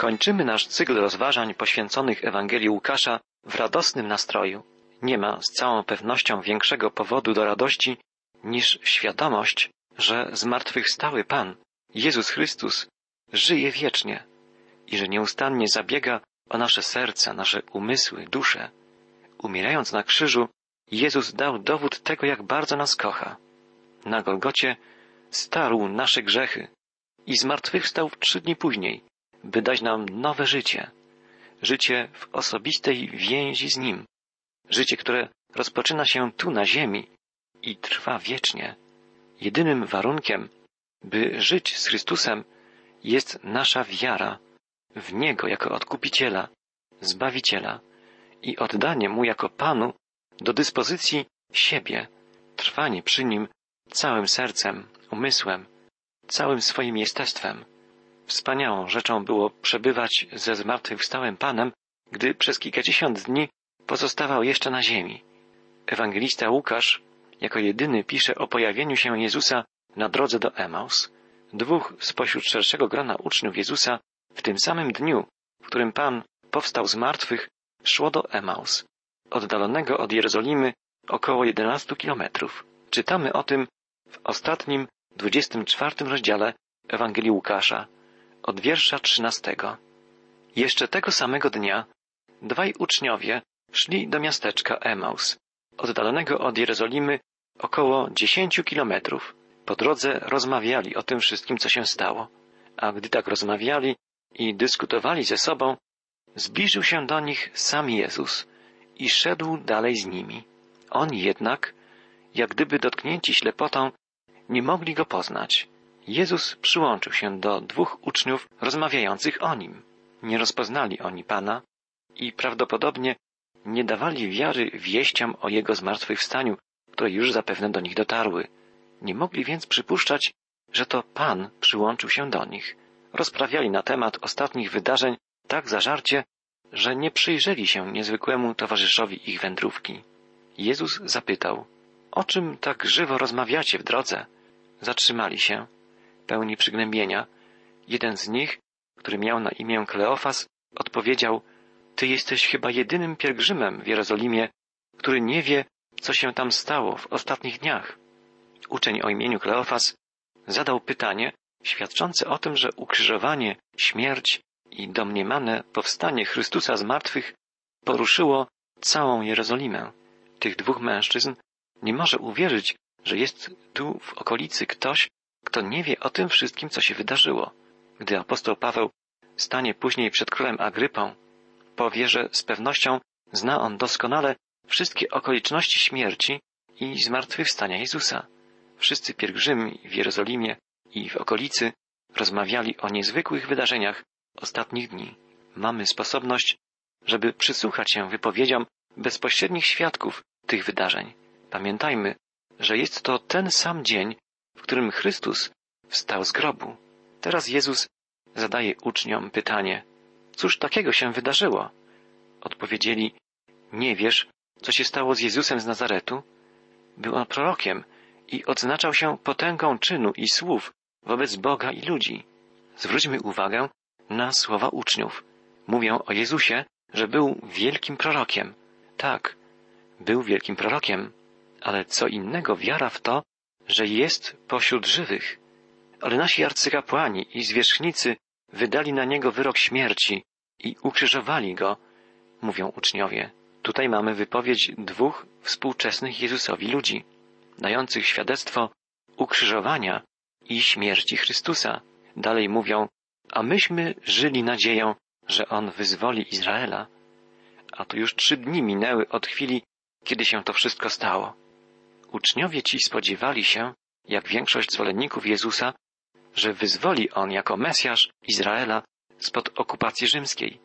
Kończymy nasz cykl rozważań poświęconych Ewangelii Łukasza w radosnym nastroju. Nie ma z całą pewnością większego powodu do radości niż świadomość, że zmartwychwstały Pan, Jezus Chrystus, żyje wiecznie i że nieustannie zabiega o nasze serca, nasze umysły, dusze. Umierając na krzyżu, Jezus dał dowód tego, jak bardzo nas kocha. Na Golgocie starł nasze grzechy i zmartwychwstał w trzy dni później, by dać nam nowe życie. Życie w osobistej więzi z Nim. Życie, które rozpoczyna się tu na ziemi i trwa wiecznie. Jedynym warunkiem, by żyć z Chrystusem, jest nasza wiara w Niego jako Odkupiciela, Zbawiciela i oddanie Mu jako Panu do dyspozycji siebie, trwanie przy Nim całym sercem, umysłem, całym swoim jestestwem. Wspaniałą rzeczą było przebywać ze zmartwychwstałym Panem, gdy przez kilkadziesiąt dni pozostawał jeszcze na ziemi. Ewangelista Łukasz jako jedyny pisze o pojawieniu się Jezusa na drodze do Emaus. Dwóch spośród szerszego grona uczniów Jezusa w tym samym dniu, w którym Pan powstał z martwych, szło do Emaus, oddalonego od Jerozolimy około 11 kilometrów. Czytamy o tym w ostatnim, 24 rozdziale Ewangelii Łukasza, od wiersza 13. Jeszcze tego samego dnia dwaj uczniowie szli do miasteczka Emaus, oddalonego od Jerozolimy około 10 kilometrów. Po drodze rozmawiali o tym wszystkim, co się stało. A gdy tak rozmawiali i dyskutowali ze sobą, zbliżył się do nich sam Jezus i szedł dalej z nimi. Oni jednak, jak gdyby dotknięci ślepotą, nie mogli go poznać. Jezus przyłączył się do dwóch uczniów rozmawiających o nim. Nie rozpoznali oni Pana i prawdopodobnie nie dawali wiary wieściom o Jego zmartwychwstaniu, które już zapewne do nich dotarły. Nie mogli więc przypuszczać, że to Pan przyłączył się do nich. Rozprawiali na temat ostatnich wydarzeń tak zażarcie, że nie przyjrzeli się niezwykłemu towarzyszowi ich wędrówki. Jezus zapytał, o czym tak żywo rozmawiacie w drodze? Zatrzymali się, pełni przygnębienia. Jeden z nich, który miał na imię Kleofas, odpowiedział, Ty jesteś chyba jedynym pielgrzymem w Jerozolimie, który nie wie, co się tam stało w ostatnich dniach. Uczeń o imieniu Kleofas zadał pytanie świadczące o tym, że ukrzyżowanie, śmierć i domniemane powstanie Chrystusa z martwych poruszyło całą Jerozolimę. Tych dwóch mężczyzn nie może uwierzyć, że jest tu w okolicy ktoś, kto nie wie o tym wszystkim, co się wydarzyło. Gdy apostoł Paweł stanie później przed królem Agrypą, powie, że z pewnością zna on doskonale wszystkie okoliczności śmierci i zmartwychwstania Jezusa. Wszyscy pielgrzymi w Jerozolimie i w okolicy rozmawiali o niezwykłych wydarzeniach ostatnich dni. Mamy sposobność, żeby przysłuchać się wypowiedziom bezpośrednich świadków tych wydarzeń. Pamiętajmy, że jest to ten sam dzień, w którym Chrystus wstał z grobu. Teraz Jezus zadaje uczniom pytanie, cóż takiego się wydarzyło? Odpowiedzieli, nie wiesz, co się stało z Jezusem z Nazaretu? Był on prorokiem i odznaczał się potęgą czynu i słów wobec Boga i ludzi. Zwróćmy uwagę na słowa uczniów. Mówią o Jezusie, że był wielkim prorokiem. Tak, był wielkim prorokiem, ale co innego wiara w to, że jest pośród żywych. Ale nasi arcykapłani i zwierzchnicy wydali na niego wyrok śmierci i ukrzyżowali go, mówią uczniowie. Tutaj mamy wypowiedź dwóch współczesnych Jezusowi ludzi, dających świadectwo ukrzyżowania i śmierci Chrystusa. Dalej mówią, a myśmy żyli nadzieją, że On wyzwoli Izraela. A to już trzy dni minęły od chwili, kiedy się to wszystko stało. Uczniowie ci spodziewali się, jak większość zwolenników Jezusa, że wyzwoli On jako Mesjasz Izraela spod okupacji rzymskiej.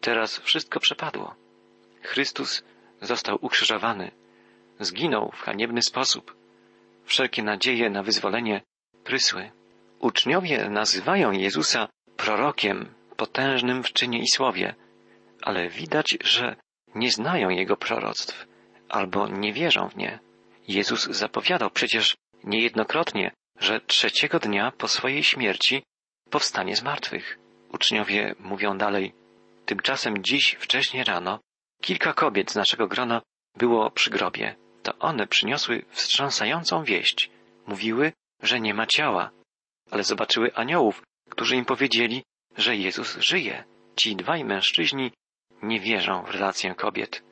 Teraz wszystko przepadło. Chrystus został ukrzyżowany, zginął w haniebny sposób. Wszelkie nadzieje na wyzwolenie prysły. Uczniowie nazywają Jezusa prorokiem, potężnym w czynie i słowie, ale widać, że nie znają Jego proroctw albo nie wierzą w nie. Jezus zapowiadał przecież niejednokrotnie, że trzeciego dnia po swojej śmierci powstanie z martwych. Uczniowie mówią dalej. Tymczasem dziś wcześnie rano kilka kobiet z naszego grona było przy grobie. To one przyniosły wstrząsającą wieść. Mówiły, że nie ma ciała, ale zobaczyły aniołów, którzy im powiedzieli, że Jezus żyje. Ci dwaj mężczyźni nie wierzą w relację kobiet.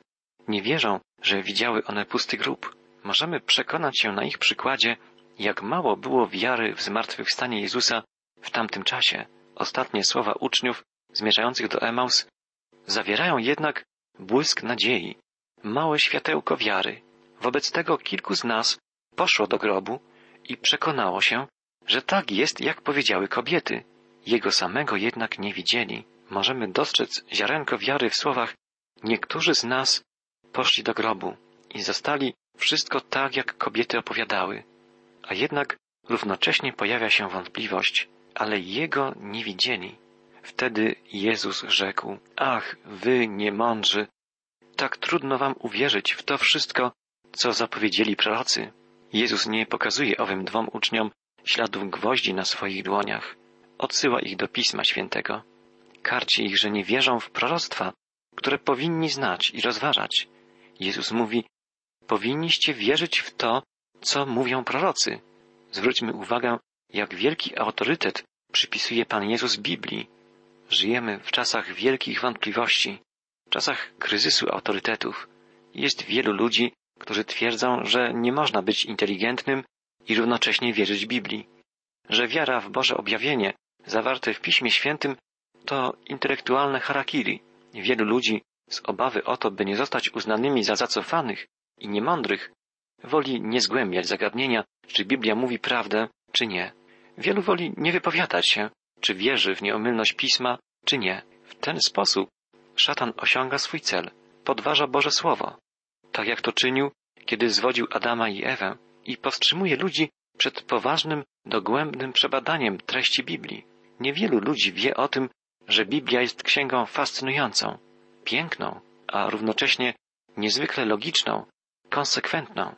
Nie wierzą, że widziały one pusty grób. Możemy przekonać się na ich przykładzie, jak mało było wiary w zmartwychwstanie Jezusa w tamtym czasie. Ostatnie słowa uczniów zmierzających do Emaus zawierają jednak błysk nadziei, małe światełko wiary. Wobec tego kilku z nas poszło do grobu i przekonało się, że tak jest, jak powiedziały kobiety. Jego samego jednak nie widzieli. Możemy dostrzec ziarenko wiary w słowach niektórzy z nas poszli do grobu i zastali wszystko tak, jak kobiety opowiadały. A jednak równocześnie pojawia się wątpliwość, ale jego nie widzieli. Wtedy Jezus rzekł, ach, wy niemądrzy, tak trudno wam uwierzyć w to wszystko, co zapowiedzieli prorocy. Jezus nie pokazuje owym dwom uczniom śladów gwoździ na swoich dłoniach. Odsyła ich do Pisma Świętego. Karci ich, że nie wierzą w proroctwa, które powinni znać i rozważać. Jezus mówi, powinniście wierzyć w to, co mówią prorocy. Zwróćmy uwagę, jak wielki autorytet przypisuje Pan Jezus Biblii. Żyjemy w czasach wielkich wątpliwości, czasach kryzysu autorytetów. Jest wielu ludzi, którzy twierdzą, że nie można być inteligentnym i równocześnie wierzyć Biblii, że wiara w Boże objawienie zawarte w Piśmie Świętym to intelektualne harakiri. Wielu ludzi z obawy o to, by nie zostać uznanymi za zacofanych i niemądrych, woli nie zgłębiać zagadnienia, czy Biblia mówi prawdę, czy nie. Wielu woli nie wypowiadać się, czy wierzy w nieomylność Pisma, czy nie. W ten sposób szatan osiąga swój cel, podważa Boże Słowo, tak jak to czynił, kiedy zwodził Adama i Ewę i powstrzymuje ludzi przed poważnym, dogłębnym przebadaniem treści Biblii. Niewielu ludzi wie o tym, że Biblia jest księgą fascynującą, piękną, a równocześnie niezwykle logiczną, konsekwentną.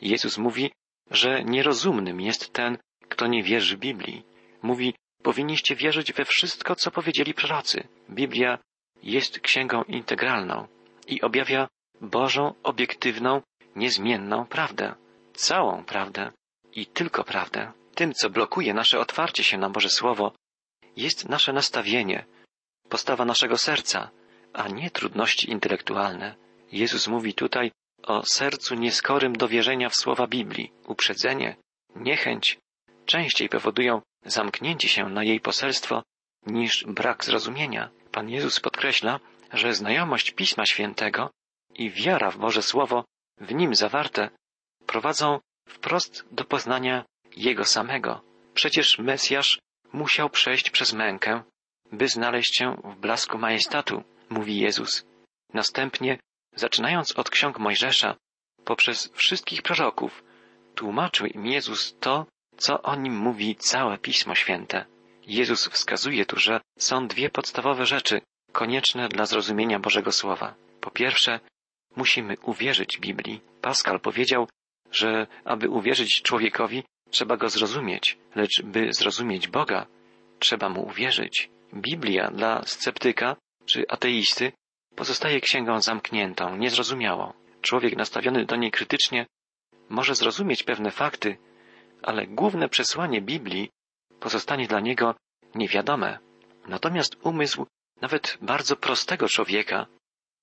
Jezus mówi, że nierozumnym jest ten, kto nie wierzy Biblii. Mówi, powinniście wierzyć we wszystko, co powiedzieli prorocy. Biblia jest księgą integralną i objawia Bożą, obiektywną, niezmienną prawdę. Całą prawdę i tylko prawdę. Tym, co blokuje nasze otwarcie się na Boże Słowo, jest nasze nastawienie, postawa naszego serca, a nie trudności intelektualne. Jezus mówi tutaj o sercu nieskorym do wierzenia w słowa Biblii. Uprzedzenie, niechęć częściej powodują zamknięcie się na jej poselstwo niż brak zrozumienia. Pan Jezus podkreśla, że znajomość Pisma Świętego i wiara w Boże Słowo w nim zawarte prowadzą wprost do poznania Jego samego. Przecież Mesjasz musiał przejść przez mękę, by znaleźć się w blasku majestatu, mówi Jezus. Następnie, zaczynając od ksiąg Mojżesza, poprzez wszystkich proroków, tłumaczył im Jezus to, co o nim mówi całe Pismo Święte. Jezus wskazuje tu, że są dwie podstawowe rzeczy konieczne dla zrozumienia Bożego Słowa. Po pierwsze, musimy uwierzyć Biblii. Pascal powiedział, że aby uwierzyć człowiekowi, trzeba go zrozumieć, lecz by zrozumieć Boga, trzeba mu uwierzyć. Biblia dla sceptyka czy ateisty pozostaje księgą zamkniętą, niezrozumiałą. Człowiek nastawiony do niej krytycznie może zrozumieć pewne fakty, ale główne przesłanie Biblii pozostanie dla niego niewiadome. Natomiast umysł nawet bardzo prostego człowieka,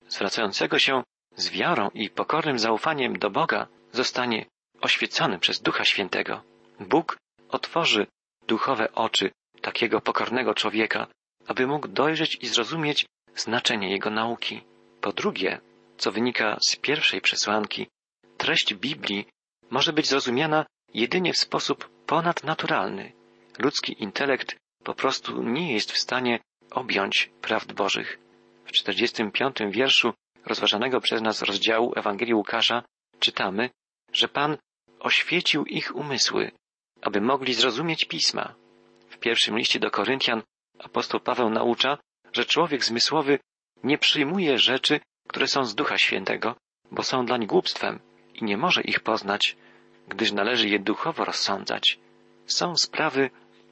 zwracającego się z wiarą i pokornym zaufaniem do Boga, zostanie oświecony przez Ducha Świętego. Bóg otworzy duchowe oczy takiego pokornego człowieka, aby mógł dojrzeć i zrozumieć znaczenie jego nauki. Po drugie, co wynika z pierwszej przesłanki, treść Biblii może być zrozumiana jedynie w sposób ponadnaturalny. Ludzki intelekt po prostu nie jest w stanie objąć prawd Bożych. W 45. wierszu rozważanego przez nas rozdziału Ewangelii Łukasza czytamy, że Pan oświecił ich umysły, aby mogli zrozumieć pisma. W pierwszym liście do Koryntian apostoł Paweł naucza, że człowiek zmysłowy nie przyjmuje rzeczy, które są z Ducha Świętego, bo są dlań głupstwem i nie może ich poznać, gdyż należy je duchowo rozsądzać. Są sprawy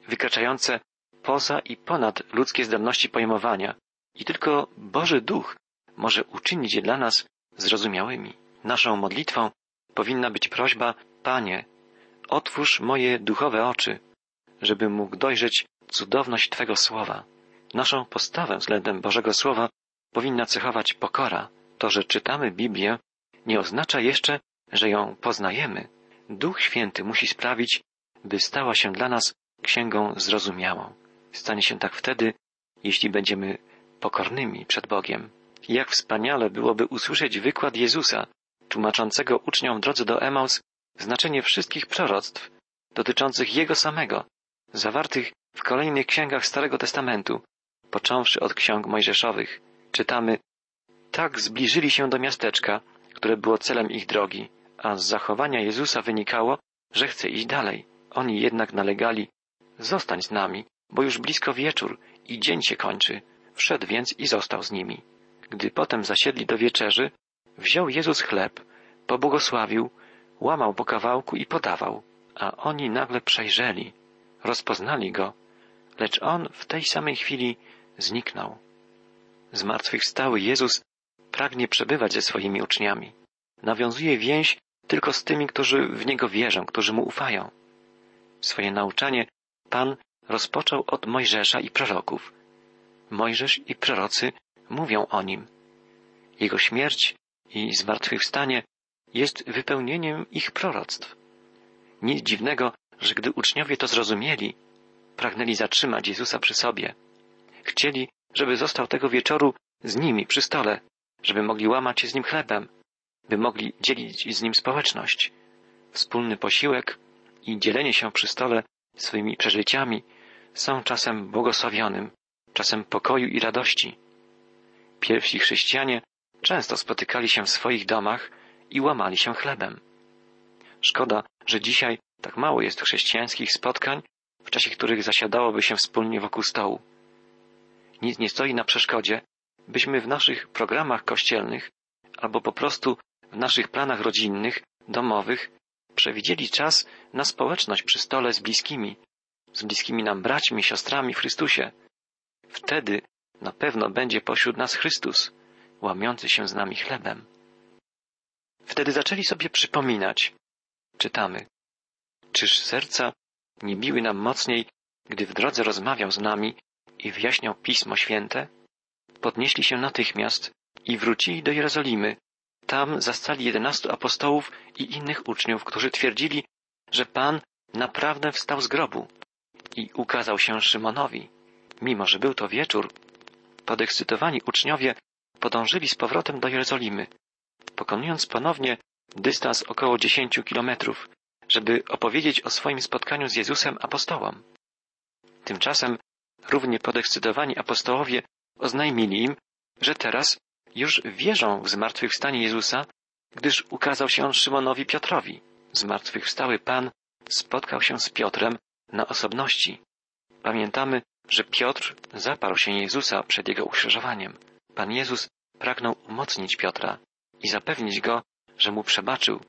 wykraczające poza i ponad ludzkie zdolności pojmowania i tylko Boży Duch może uczynić je dla nas zrozumiałymi. Naszą modlitwą powinna być prośba Panie, otwórz moje duchowe oczy, żebym mógł dojrzeć cudowność Twego słowa. Naszą postawę względem Bożego Słowa powinna cechować pokora. To, że czytamy Biblię, nie oznacza jeszcze, że ją poznajemy. Duch Święty musi sprawić, by stała się dla nas księgą zrozumiałą. Stanie się tak wtedy, jeśli będziemy pokornymi przed Bogiem. Jak wspaniale byłoby usłyszeć wykład Jezusa, tłumaczącego uczniom drodze do Emaus znaczenie wszystkich proroctw dotyczących Jego samego, zawartych w kolejnych księgach Starego Testamentu, począwszy od ksiąg mojżeszowych. Czytamy, tak zbliżyli się do miasteczka, które było celem ich drogi, a z zachowania Jezusa wynikało, że chce iść dalej. Oni jednak nalegali, zostań z nami, bo już blisko wieczór i dzień się kończy. Wszedł więc i został z nimi. Gdy potem zasiedli do wieczerzy, wziął Jezus chleb, pobłogosławił, łamał po kawałku i podawał, a oni nagle przejrzeli, rozpoznali go, lecz on w tej samej chwili zniknął. Zmartwychwstały Jezus pragnie przebywać ze swoimi uczniami. Nawiązuje więź tylko z tymi, którzy w Niego wierzą, którzy Mu ufają. Swoje nauczanie Pan rozpoczął od Mojżesza i proroków. Mojżesz i prorocy mówią o Nim. Jego śmierć i zmartwychwstanie jest wypełnieniem ich proroctw. Nic dziwnego, że gdy uczniowie to zrozumieli, pragnęli zatrzymać Jezusa przy sobie. Chcieli, żeby został tego wieczoru z nimi przy stole, żeby mogli łamać się z nim chlebem, by mogli dzielić z nim społeczność. Wspólny posiłek i dzielenie się przy stole swoimi przeżyciami są czasem błogosławionym, czasem pokoju i radości. Pierwsi chrześcijanie często spotykali się w swoich domach i łamali się chlebem. Szkoda, że dzisiaj tak mało jest chrześcijańskich spotkań, w czasie których zasiadałoby się wspólnie wokół stołu. Nic nie stoi na przeszkodzie, byśmy w naszych programach kościelnych albo po prostu w naszych planach rodzinnych, domowych przewidzieli czas na społeczność przy stole z bliskimi, z bliskimi nam braćmi, siostrami w Chrystusie. Wtedy na pewno będzie pośród nas Chrystus, łamiący się z nami chlebem. Wtedy zaczęli sobie przypominać, czytamy, czyż serca nie biły nam mocniej, gdy w drodze rozmawiał z nami i wyjaśniał Pismo Święte? Podnieśli się natychmiast i wrócili do Jerozolimy. Tam zastali jedenastu apostołów i innych uczniów, którzy twierdzili, że Pan naprawdę wstał z grobu i ukazał się Szymonowi. Mimo, że był to wieczór, podekscytowani uczniowie podążyli z powrotem do Jerozolimy, pokonując ponownie dystans około dziesięciu kilometrów, żeby opowiedzieć o swoim spotkaniu z Jezusem apostołom. Tymczasem równie podekscytowani apostołowie oznajmili im, że teraz już wierzą w zmartwychwstanie Jezusa, gdyż ukazał się on Szymonowi Piotrowi. Zmartwychwstały Pan spotkał się z Piotrem na osobności. Pamiętamy, że Piotr zaparł się Jezusa przed jego ukrzyżowaniem. Pan Jezus pragnął umocnić Piotra i zapewnić go, że mu przebaczył,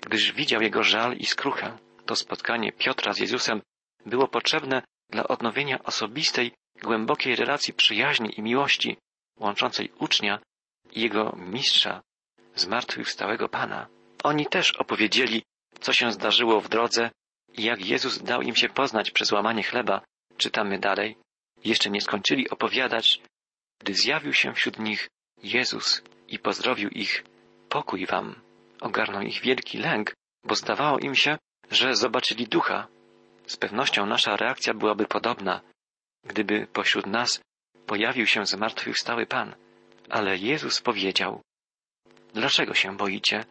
gdyż widział jego żal i skruchę. To spotkanie Piotra z Jezusem było potrzebne dla odnowienia osobistej, głębokiej relacji przyjaźni i miłości, łączącej ucznia i jego mistrza, zmartwychwstałego Pana. Oni też opowiedzieli, co się zdarzyło w drodze i jak Jezus dał im się poznać przez łamanie chleba. Czytamy dalej. Jeszcze nie skończyli opowiadać, gdy zjawił się wśród nich Jezus i pozdrowił ich. Pokój wam. Ogarnął ich wielki lęk, bo zdawało im się, że zobaczyli ducha. Z pewnością nasza reakcja byłaby podobna, gdyby pośród nas pojawił się zmartwychwstały Pan. Ale Jezus powiedział, Dlaczego się boicie?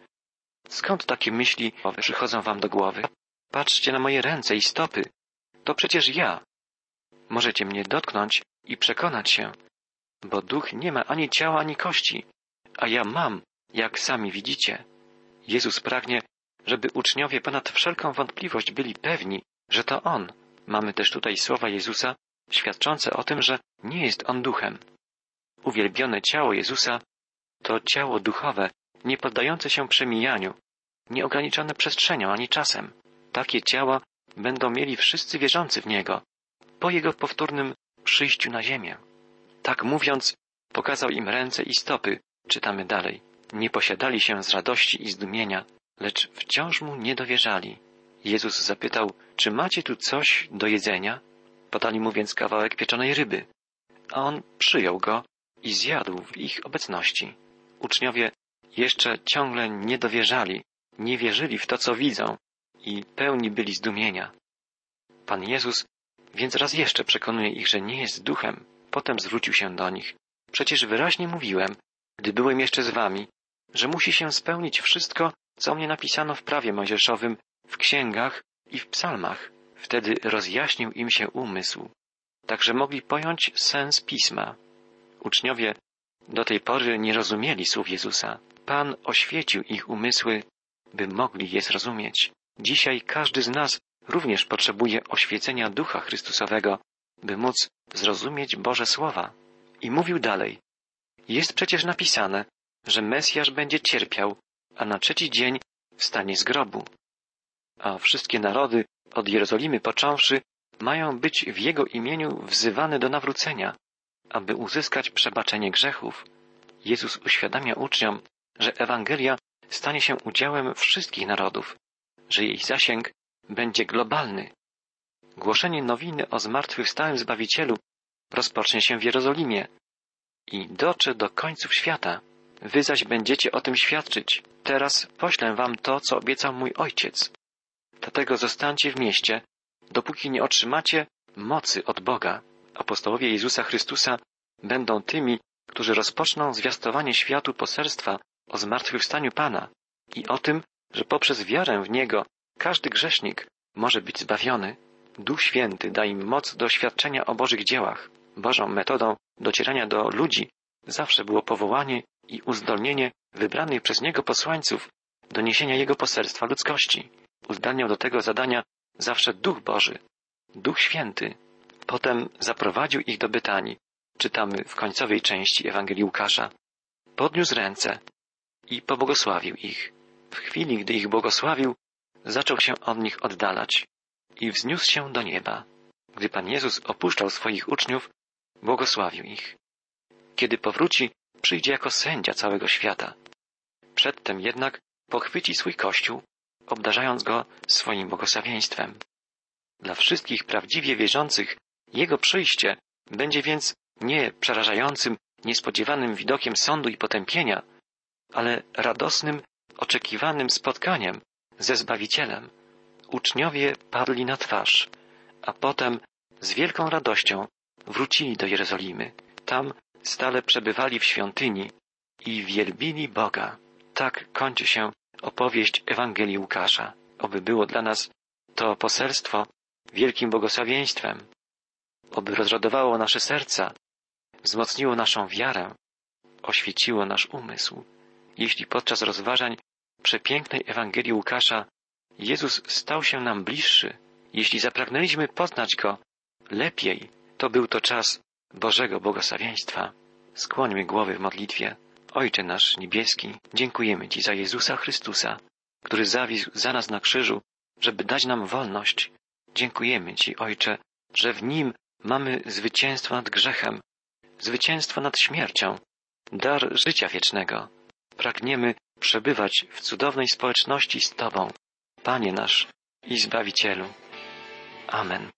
Skąd takie myśli przychodzą wam do głowy? Patrzcie na moje ręce i stopy. To przecież ja. Możecie mnie dotknąć i przekonać się, bo duch nie ma ani ciała, ani kości, a ja mam, jak sami widzicie. Jezus pragnie, żeby uczniowie ponad wszelką wątpliwość byli pewni, że to On. Mamy też tutaj słowa Jezusa świadczące o tym, że nie jest On duchem. Uwielbione ciało Jezusa to ciało duchowe, nie poddające się przemijaniu, nieograniczone przestrzenią ani czasem. Takie ciała będą mieli wszyscy wierzący w Niego, po Jego powtórnym przyjściu na ziemię. Tak mówiąc, pokazał im ręce i stopy, czytamy dalej. Nie posiadali się z radości i zdumienia, lecz wciąż mu nie dowierzali. Jezus zapytał, czy macie tu coś do jedzenia? Podali mu więc kawałek pieczonej ryby, a on przyjął go i zjadł w ich obecności. Uczniowie jeszcze ciągle nie dowierzali, nie wierzyli w to, co widzą i pełni byli zdumienia. Pan Jezus więc raz jeszcze przekonuje ich, że nie jest duchem. Potem zwrócił się do nich. Przecież wyraźnie mówiłem, gdy byłem jeszcze z wami, że musi się spełnić wszystko, co mnie napisano w prawie mojżeszowym, w księgach i w psalmach. Wtedy rozjaśnił im się umysł, tak że mogli pojąć sens pisma. Uczniowie do tej pory nie rozumieli słów Jezusa. Pan oświecił ich umysły, by mogli je zrozumieć. Dzisiaj każdy z nas również potrzebuje oświecenia Ducha Chrystusowego, by móc zrozumieć Boże Słowa. I mówił dalej. Jest przecież napisane, że Mesjasz będzie cierpiał, a na trzeci dzień wstanie z grobu. A wszystkie narody, od Jerozolimy począwszy, mają być w Jego imieniu wzywane do nawrócenia, aby uzyskać przebaczenie grzechów. Jezus uświadamia uczniom, że Ewangelia stanie się udziałem wszystkich narodów, że jej zasięg będzie globalny. Głoszenie nowiny o zmartwychwstałym Zbawicielu rozpocznie się w Jerozolimie i dotrze do końców świata. Wy zaś będziecie o tym świadczyć. Teraz poślę wam to, co obiecał mój ojciec. Dlatego zostańcie w mieście, dopóki nie otrzymacie mocy od Boga. Apostołowie Jezusa Chrystusa będą tymi, którzy rozpoczną zwiastowanie światu poselstwa o zmartwychwstaniu Pana i o tym, że poprzez wiarę w Niego każdy grzesznik może być zbawiony. Duch Święty da im moc do świadczenia o Bożych dziełach. Bożą metodą docierania do ludzi zawsze było powołanie i uzdolnienie wybranych przez Niego posłańców do niesienia Jego poselstwa ludzkości. Uzdalniał do tego zadania zawsze Duch Boży, Duch Święty. Potem zaprowadził ich do Bytanii. Czytamy w końcowej części Ewangelii Łukasza. Podniósł ręce i pobłogosławił ich. W chwili, gdy ich błogosławił, zaczął się od nich oddalać i wzniósł się do nieba. Gdy Pan Jezus opuszczał swoich uczniów, błogosławił ich. Kiedy powróci, przyjdzie jako sędzia całego świata. Przedtem jednak pochwyci swój Kościół, obdarzając go swoim błogosławieństwem. Dla wszystkich prawdziwie wierzących Jego przyjście będzie więc nie przerażającym, niespodziewanym widokiem sądu i potępienia, ale radosnym, oczekiwanym spotkaniem ze Zbawicielem. Uczniowie padli na twarz, a potem z wielką radością wrócili do Jerozolimy. Tam stale przebywali w świątyni i wielbili Boga. Tak kończy się opowieść Ewangelii Łukasza. Oby było dla nas to poselstwo wielkim błogosławieństwem. Oby rozradowało nasze serca, wzmocniło naszą wiarę, oświeciło nasz umysł. Jeśli podczas rozważań przepięknej Ewangelii Łukasza Jezus stał się nam bliższy, jeśli zapragnęliśmy poznać Go lepiej, to był to czas Bożego błogosławieństwa. Skłońmy głowy w modlitwie. Ojcze nasz niebieski, dziękujemy Ci za Jezusa Chrystusa, który zawisł za nas na krzyżu, żeby dać nam wolność. Dziękujemy Ci, Ojcze, że w Nim mamy zwycięstwo nad grzechem, zwycięstwo nad śmiercią, dar życia wiecznego. Pragniemy przebywać w cudownej społeczności z Tobą, Panie nasz i Zbawicielu. Amen.